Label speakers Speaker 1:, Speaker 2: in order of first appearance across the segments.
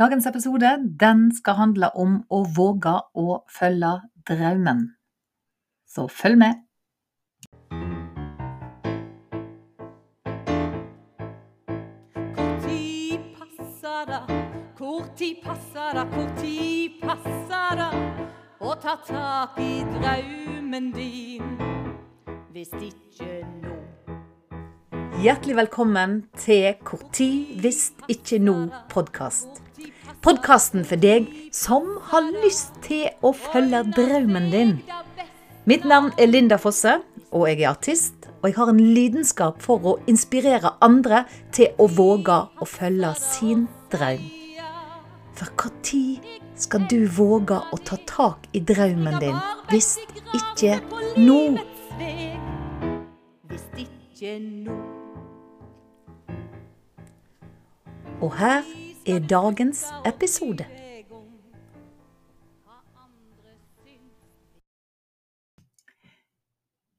Speaker 1: Dagens episode den skal handle om å våge å følge drømmen. Så følg med!
Speaker 2: Hvor tid passer det? Hvor tid passer det? Hvor tid passer det å ta tak i drømmen din? Hvis ikke nå
Speaker 1: Hjertelig velkommen til Hvor tid hvis ikke nå-podkast. Podkasten for deg som har lyst til å følge drømmen din. Mitt navn er Linda Fosse, og jeg er artist. Og jeg har en lidenskap for å inspirere andre til å våge å følge sin drøm. For når skal du våge å ta tak i drømmen din, hvis ikke nå?
Speaker 2: Hvis ikke nå
Speaker 1: Og her er dagens episode.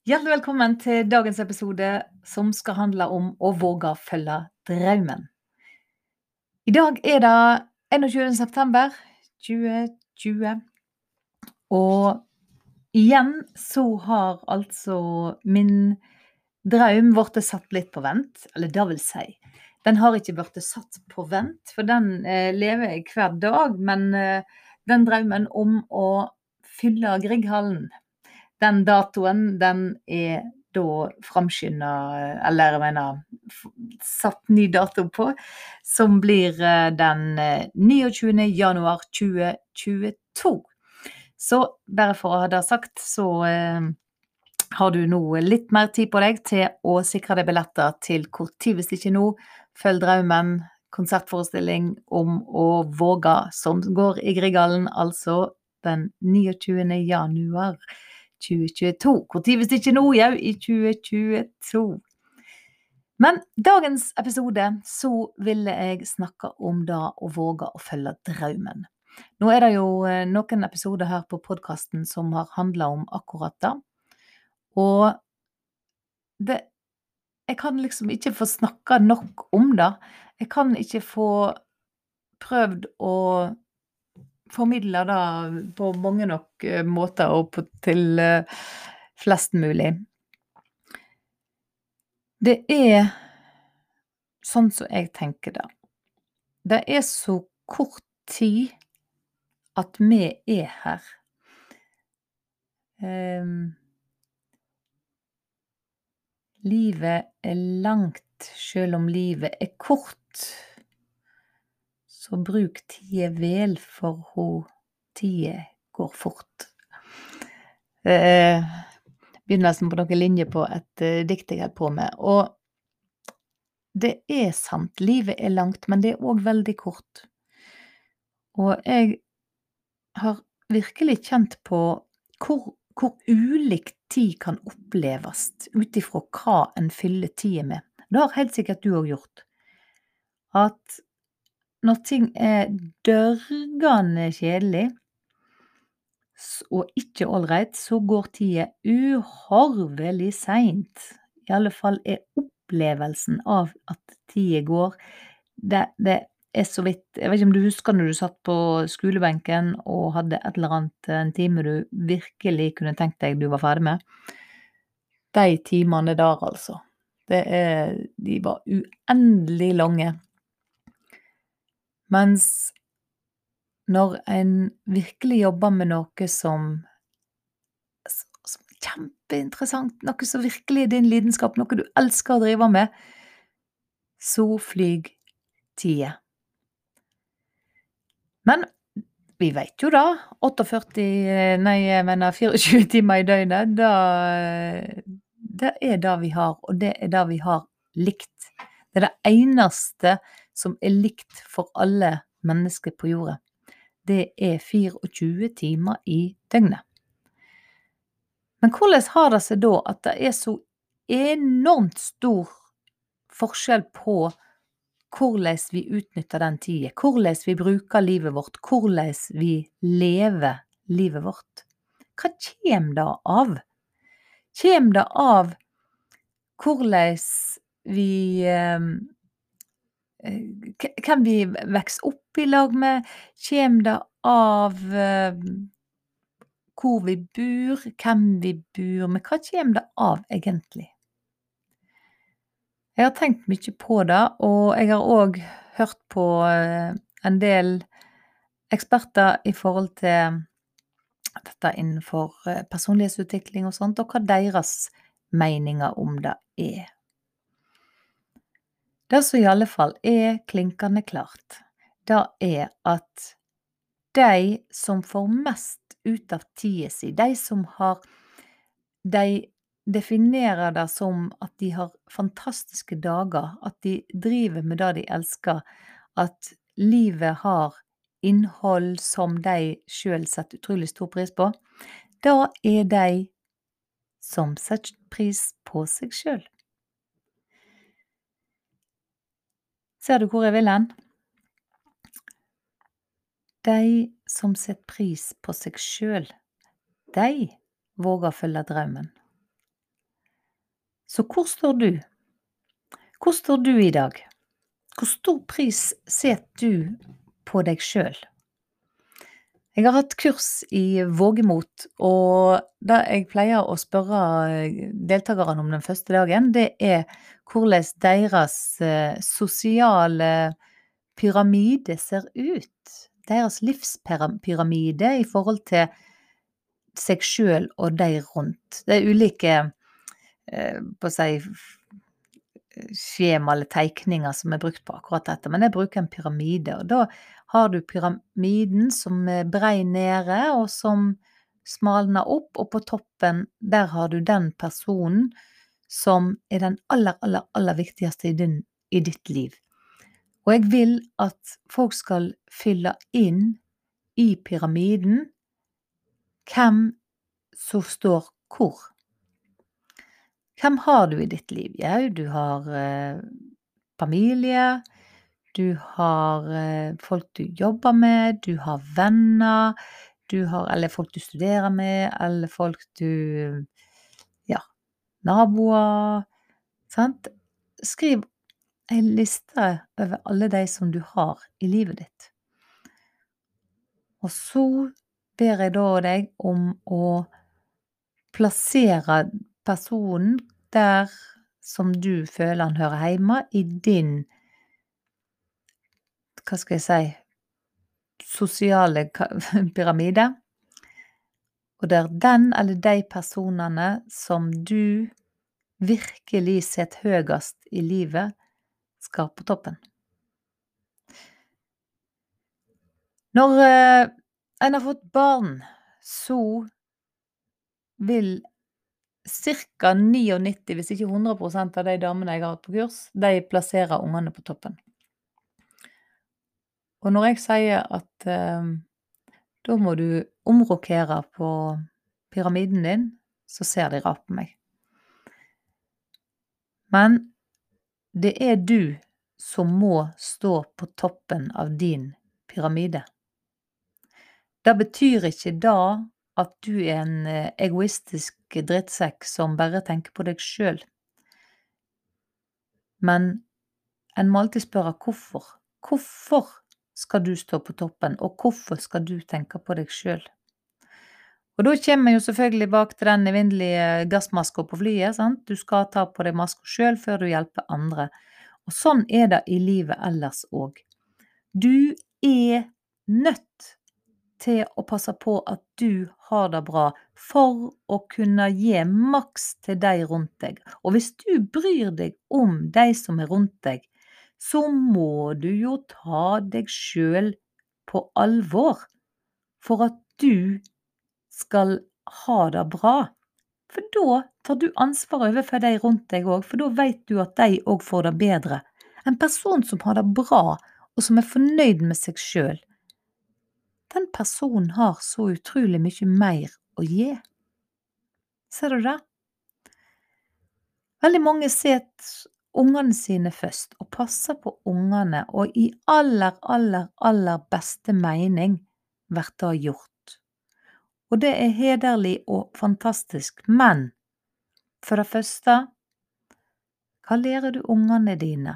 Speaker 1: Hjertelig velkommen til dagens episode som skal handle om å våge å følge drømmen. I dag er det 21. september 2020, og igjen så har altså min drøm blitt satt litt på vent. Eller det vil si, den har ikke blitt satt på vent, for den eh, lever jeg hver dag. Men eh, den drømmen om å fylle Grieghallen, den datoen, den er da framskynda, eller jeg mener satt ny dato på, som blir eh, den eh, 29. januar 2022. Så bare for å ha det sagt, så eh, har du nå litt mer tid på deg til å sikre deg billetter til kort tid hvis ikke nå, Følg drømmen, konsertforestilling om å våge, som går i Grieghallen altså den 29. januar 2022. Hvor tid hvis ikke nå, jau, i 2022. Men dagens episode så ville jeg snakke om det å våge å følge drømmen. Nå er det jo eh, noen episoder her på podkasten som har handla om akkurat det. Og det Jeg kan liksom ikke få snakka nok om det. Jeg kan ikke få prøvd å formidle det på mange nok eh, måter og til uh, flest mulig. Det er sånn som jeg tenker det. Det er så kort tid at vi er her. Um, livet er langt, sjøl om livet er kort. Så bruk tida vel, for ho tida går fort. Det er begynnelsen på noen linjer på et uh, dikt jeg holder på med. Og det er sant, livet er langt, men det er òg veldig kort. Og jeg har virkelig kjent på hvor, hvor ulikt tid kan oppleves ut ifra hva en fyller tida med. Det har helt sikkert du òg gjort. At når ting er dørgende kjedelig og ikke ålreit, så går tida uhorvelig seint. I alle fall er opplevelsen av at tida går, det, det er så vidt Jeg vet ikke om du husker når du satt på skolebenken og hadde et eller annet, en time du virkelig kunne tenkt deg du var ferdig med. De timene der, altså. Er De var uendelig lange. Mens når en virkelig jobber med noe som som er kjempeinteressant, noe som virkelig er din lidenskap, noe du elsker å drive med, så flyr tida. Men vi veit jo da, 48, nei, jeg mener 24 timer i døgnet, Det er det vi har, og det er det vi har likt. Det er det eneste som er likt for alle mennesker på jorda. Det er 24 timer i døgnet. Men hvordan har det seg da at det er så enormt stor forskjell på hvordan vi utnytter den tida, hvordan vi bruker livet vårt, hvordan vi lever livet vårt. Hva kommer det av? Kommer det av hvordan vi ehm, eh, Hvem vi vokser opp i lag med Kjem det av eh, hvor vi bor, hvem vi bor med? Hva kjem det av, egentlig? Jeg har tenkt mye på det, og jeg har òg hørt på eh, en del eksperter i forhold til dette innenfor eh, personlighetsutvikling og sånt, og hva deres meninger om det er. Det som i alle fall er klinkende klart, det er at de som får mest ut av tida si, de som har De definerer det som at de har fantastiske dager, at de driver med det de elsker, at livet har innhold som de sjøl setter utrolig stor pris på, da er de som setter pris på seg sjøl. Ser du hvor jeg vil hen? De som setter pris på seg sjøl, de våger å følge drømmen. Så hvor står du? Hvor står du i dag? Hvor stor pris setter du på deg sjøl? Jeg har hatt kurs i vågemot, og det jeg pleier å spørre deltakerne om den første dagen, det er hvordan deres eh, sosiale pyramide ser ut. Deres livspyramide i forhold til seg sjøl og de rundt. Det er ulike eh, på å si skjema eller tegninger som er brukt på akkurat dette, men jeg bruker en pyramide. Og da har du pyramiden som er brei nede, og som smalner opp, og på toppen der har du den personen som er den aller, aller, aller viktigste i, din, i ditt liv. Og jeg vil at folk skal fylle inn i pyramiden hvem som står hvor. Hvem har du i ditt liv? Jau, du har eh, familie, du har eh, folk du jobber med, du har venner, du har Eller folk du studerer med, eller folk du Ja, naboer. Sant? Skriv ei liste over alle de som du har i livet ditt. Og så ber jeg da deg om å plassere personen der som du føler han hører hjemme, i din Hva skal jeg si sosiale pyramide. Og det er den eller de personene som du virkelig setter høyest i livet, skal på toppen. Når eh, en har fått barn, så vil ca. 99, hvis ikke 100% av de damene jeg har hatt på kurs, de plasserer ungene på toppen. Og når jeg sier at eh, da må du omrokere på pyramiden din, så ser de rart på meg. Men det er du som må stå på toppen av din pyramide. Det betyr ikke da at du er en eh, egoistisk drittsekk som bare tenker på deg sjøl. Men en må alltid spørre hvorfor. Hvorfor skal du stå på toppen, og hvorfor skal du tenke på deg sjøl? Og da kommer vi jo selvfølgelig bak til den evinnelige gassmaska på flyet. sant? Du skal ta på deg maska sjøl før du hjelper andre. Og sånn er det i livet ellers òg. Du er til å passe på at du har det bra, for å kunne gi maks til de rundt deg. Og hvis du bryr deg om de som er rundt deg, så må du jo ta deg sjøl på alvor for at du skal ha det bra. For da tar du ansvar overfor de rundt deg òg, for da vet du at de òg får det bedre. En person som har det bra, og som er fornøyd med seg sjøl, den personen har så utrolig mye mer å gi. Ser du det? Veldig mange setter ungene sine først og passer på ungene, og i aller, aller, aller beste mening blir det gjort. Og det er hederlig og fantastisk, men for det første, hva lærer du ungene dine?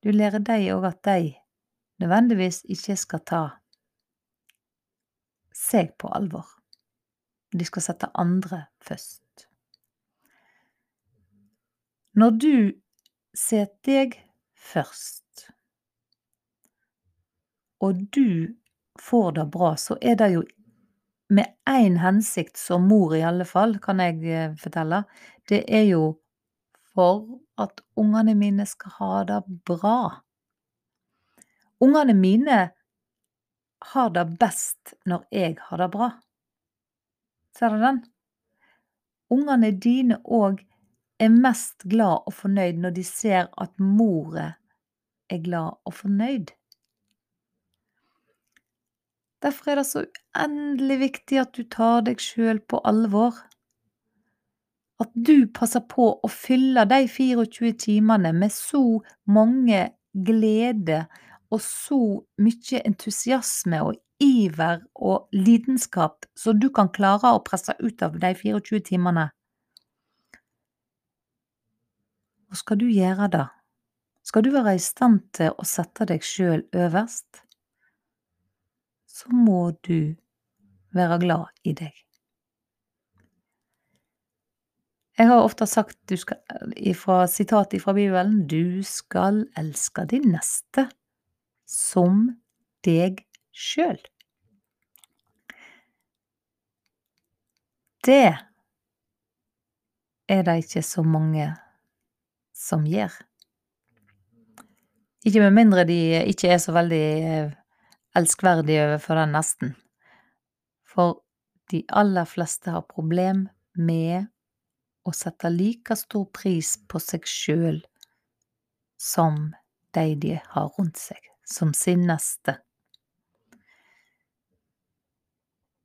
Speaker 1: Du lærer dem òg at de nødvendigvis ikke skal ta seg på alvor. De skal sette andre først. Når du setter deg først, og du får det bra, så er det jo med én hensikt som mor, i alle fall, kan jeg eh, fortelle. Det er jo for at ungene mine skal ha det bra. Ungene mine har det best når jeg har det bra. Ser du den? Ungene dine òg er mest glad og fornøyd når de ser at moret er glad og fornøyd. Derfor er det så uendelig viktig at du tar deg sjøl på alvor. At du passer på å fylle de 24 timene med så mange glede og så mye entusiasme og iver og lidenskap som du kan klare å presse ut av de 24 timene. Og skal du gjøre det, skal du være i stand til å sette deg sjøl øverst, så må du være glad i deg. Jeg har ofte sagt skal, ifra sitat fra Bibelen du skal elske din neste som deg sjøl. Det er det ikke så mange som gjør. Ikke med mindre de ikke er så veldig elskverdige elskverdig overfor den nesten. For de aller fleste har problem med å sette like stor pris på seg sjøl som de de har rundt seg, som sin neste.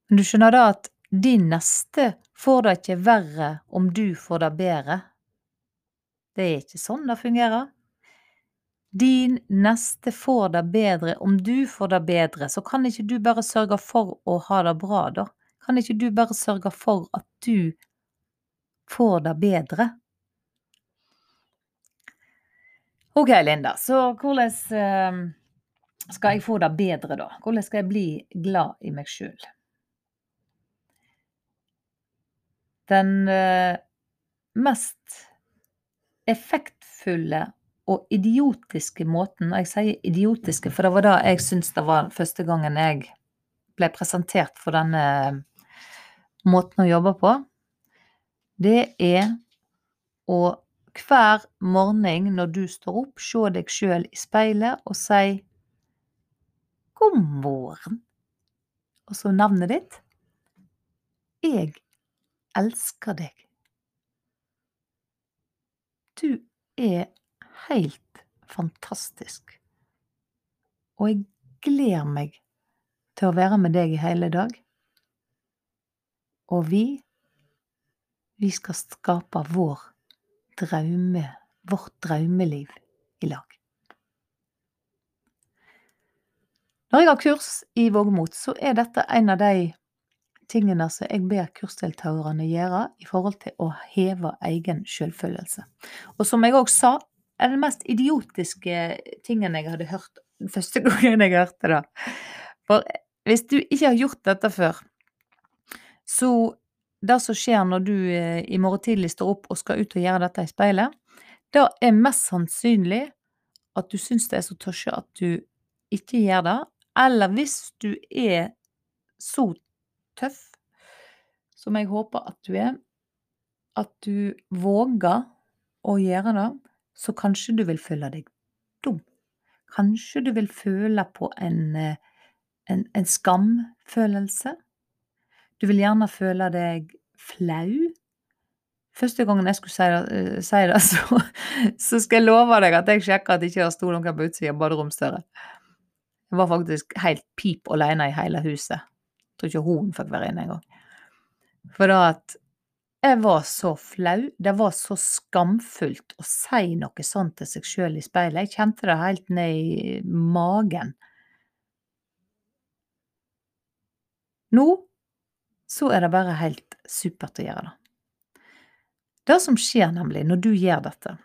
Speaker 1: Men du skjønner da at din neste får det ikke verre om du får det bedre. Det er ikke sånn det fungerer. Din neste får det bedre. Om du får det bedre, så kan ikke du bare sørge for å ha det bra, da? Kan ikke du bare sørge for at du får det bedre? Ok, Linda, så hvordan eh, skal jeg få det bedre, da? Hvordan skal jeg bli glad i meg sjøl? Den eh, mest effektfulle og idiotiske måten Og jeg sier idiotiske, for det var da jeg syns det var første gangen jeg ble presentert for denne måten å jobbe på. Det er å hver morgen når du står opp, se deg sjøl i speilet og si God morgen. Og så navnet ditt. Jeg elsker deg. Du er helt fantastisk. Og jeg gleder meg til å være med deg i hele dag. Og vi, vi skal skape vår drømme, vårt drømmeliv i lag. Når jeg har kurs i Vågmot, så er dette en av de tingene som jeg ber kursdeltakerne gjøre i forhold til å heve egen selvfølelse. Og som jeg òg sa, er den mest idiotiske tingen jeg hadde hørt første gangen jeg hørte det. For hvis du ikke har gjort dette før, så det som skjer når du eh, i morgen tidlig står opp og skal ut og gjøre dette i speilet, da er mest sannsynlig at du syns det er så tøsje at du ikke gjør det. Eller hvis du er så tøff som jeg håper at du er, at du våger å gjøre det, så kanskje du vil føle deg dum. Kanskje du vil føle på en, eh, en, en skamfølelse. Du vil gjerne føle deg flau. Første gangen jeg skulle si det, eh, si det så, så, skal jeg love deg at jeg sjekka at det ikke sto noen på utsida av baderomsdøra. Jeg var faktisk helt pip alene i hele huset. Jeg tror ikke hun fikk være inne engang. For da at jeg var så flau. Det var så skamfullt å si noe sånt til seg sjøl i speilet. Jeg kjente det helt ned i magen. Nå så er det bare helt supert å gjøre det. Det som skjer nemlig når du gjør dette,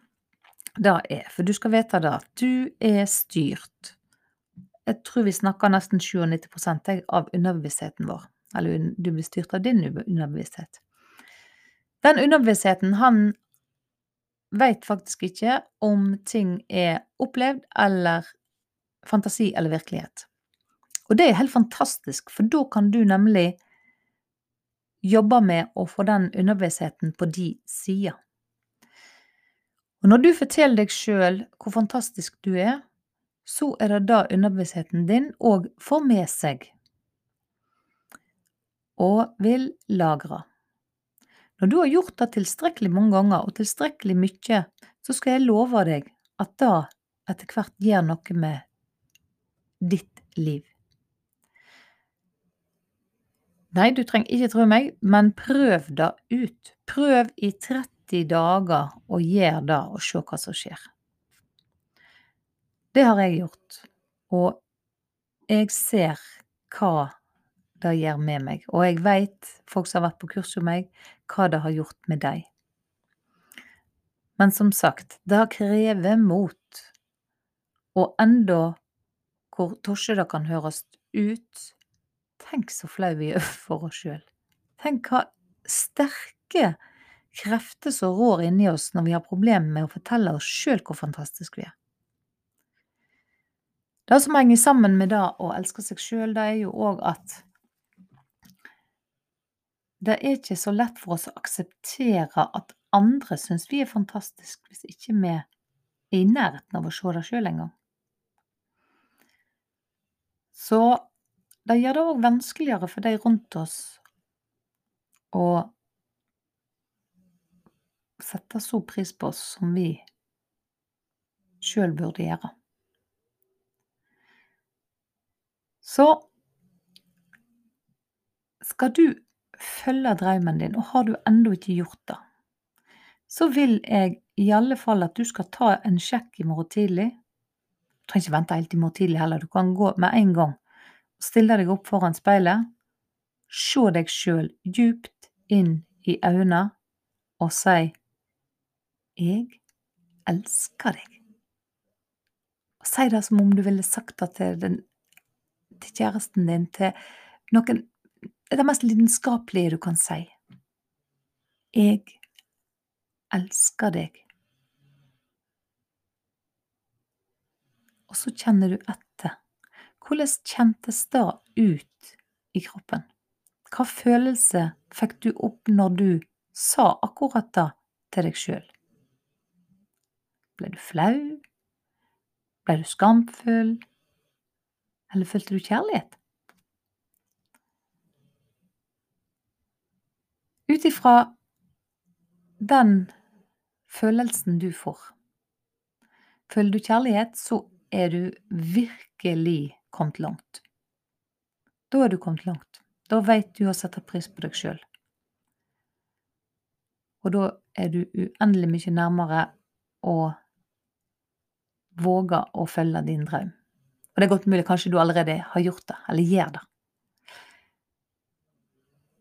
Speaker 1: det er For du skal vite det at du er styrt Jeg tror vi snakker nesten 97 jeg, av underbevisstheten vår. Eller du blir styrt av din underbevissthet. Den underbevisstheten, han veit faktisk ikke om ting er opplevd eller fantasi eller virkelighet. Og det er helt fantastisk, for da kan du nemlig jobbe med å få den underbevisstheten på de sider. Og når du forteller deg sjøl hvor fantastisk du er, så er det da underbevisstheten din òg får med seg og vil lagre. Når du har gjort det tilstrekkelig mange ganger og tilstrekkelig mye, så skal jeg love deg at det etter hvert gjør noe med ditt liv. Nei, du trenger ikke tro meg, men prøv det ut. Prøv i 30 dager og gjør det, og se hva som skjer. Det har jeg gjort, og jeg ser hva det gjør med meg. Og jeg vet, folk som har vært på kurs hos meg, hva det har gjort med deg. Men som sagt, det krever mot. Og enda hvor tosje det kan høres ut, tenk så flau vi er for oss sjøl. Tenk hva sterke krefter som rår inni oss når vi har problemer med å fortelle oss sjøl hvor fantastisk vi er. Det som henger sammen med det å elske seg sjøl, det er jo òg at det er ikke så lett for oss å akseptere at andre syns vi er fantastiske, hvis ikke vi er i nærheten av å se det sjøl engang. Så det gjør det òg vanskeligere for de rundt oss å sette så pris på oss som vi sjøl burde gjøre. Så skal du følge drømmen din, og har du ennå ikke gjort det, så vil jeg i alle fall at du skal ta en sjekk i morgen tidlig. Du trenger ikke vente helt i morgen tidlig heller, du kan gå med en gang. Stille deg opp foran speilet, se deg sjøl djupt inn i øynene og si Jeg elsker deg. Og si det som om du ville sagt det til, den, til kjæresten din, til noen Det mest lidenskapelige du kan si. Jeg elsker deg. Og så kjenner du etter. Hvordan kjentes det ut i kroppen? Hva følelse fikk du opp når du sa akkurat det til deg sjøl? Ble du flau? Ble du skamfull? Eller følte du kjærlighet? Ut ifra den følelsen du får. Føler du kjærlighet, så er du virkelig kommet langt. Da er du kommet langt. Da vet du å sette pris på deg sjøl. Og da er du uendelig mye nærmere å våge å følge din drøm. Og det er godt mulig kanskje du allerede har gjort det, eller gjør det.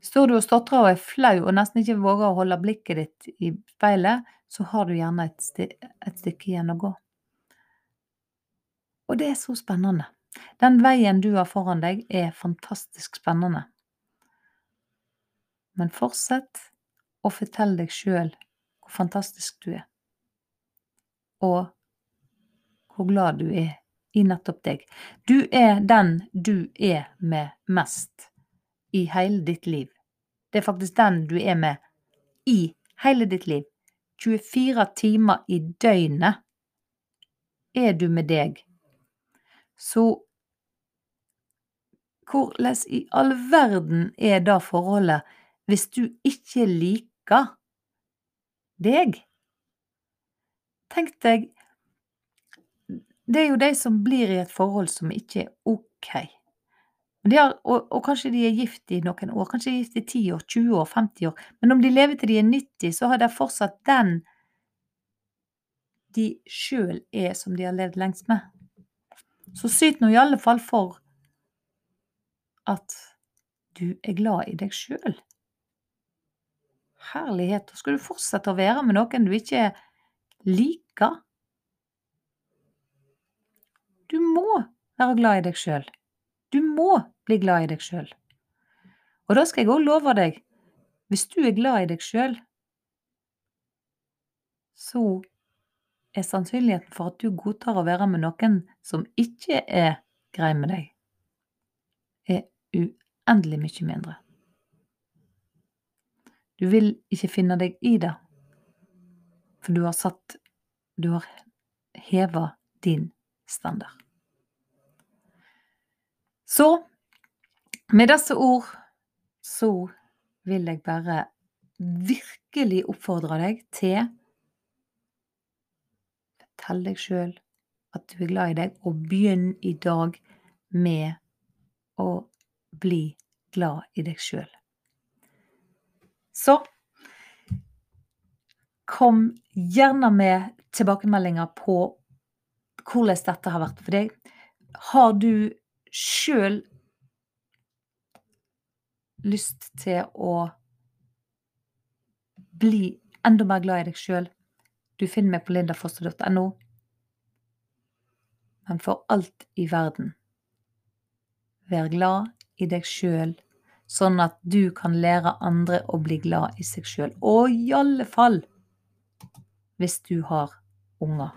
Speaker 1: Står du og stotrer og er flau og nesten ikke våger å holde blikket ditt i speilet, så har du gjerne et, sti et stykke igjen å gå. Og det er så spennende. Den veien du har foran deg, er fantastisk spennende. Men fortsett å fortelle deg sjøl hvor fantastisk du er, og hvor glad du er i nettopp deg. Du er den du er med mest i hele ditt liv. Det er faktisk den du er med i hele ditt liv. 24 timer i døgnet er du med deg. Så hvordan i all verden er det forholdet hvis du ikke liker deg? Tenk deg Det er jo de som blir i et forhold som ikke er ok. Har, og, og, kanskje de er gift i noen år, kanskje de er gift i 10 år, 20 år, 50 år, men om de lever til de er 90, så har de fortsatt den de sjøl er som de har levd lengst med. Så syt nå i alle fall for at du er glad i deg sjøl. Herlighet, da skal du fortsette å være med noen du ikke liker. Du må være glad i deg sjøl. Du må bli glad i deg sjøl. Og da skal jeg òg love deg, hvis du er glad i deg sjøl, så er sannsynligheten for at du godtar å være med noen som ikke er grei med deg, er uendelig mye mindre. Du vil ikke finne deg i det, for du har satt Du har heva din standard. Så med disse ord så vil jeg bare virkelig oppfordre deg til Fortell deg sjøl at du er glad i deg, og begynn i dag med å bli glad i deg sjøl. Så kom gjerne med tilbakemeldinger på hvordan dette har vært for deg. Har du sjøl lyst til å bli enda mer glad i deg sjøl? Du finner meg på lindafoster.no. Men for alt i verden, vær glad i deg sjøl, sånn at du kan lære andre å bli glad i seg sjøl. Og i alle fall hvis du har unger.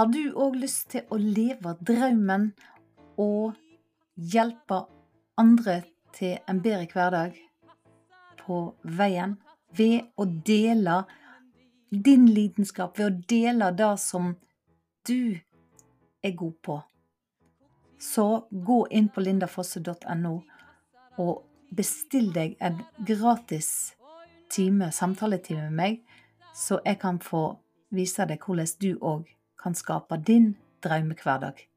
Speaker 1: Har du òg lyst til å leve drømmen og hjelpe andre til en bedre hverdag på veien ved å dele din lidenskap, ved å dele det som du er god på? Så gå inn på lindafosse.no og bestill deg en gratis time, samtaletime med meg, så jeg kan få vise deg hvordan du òg kan skape din drømmehverdag.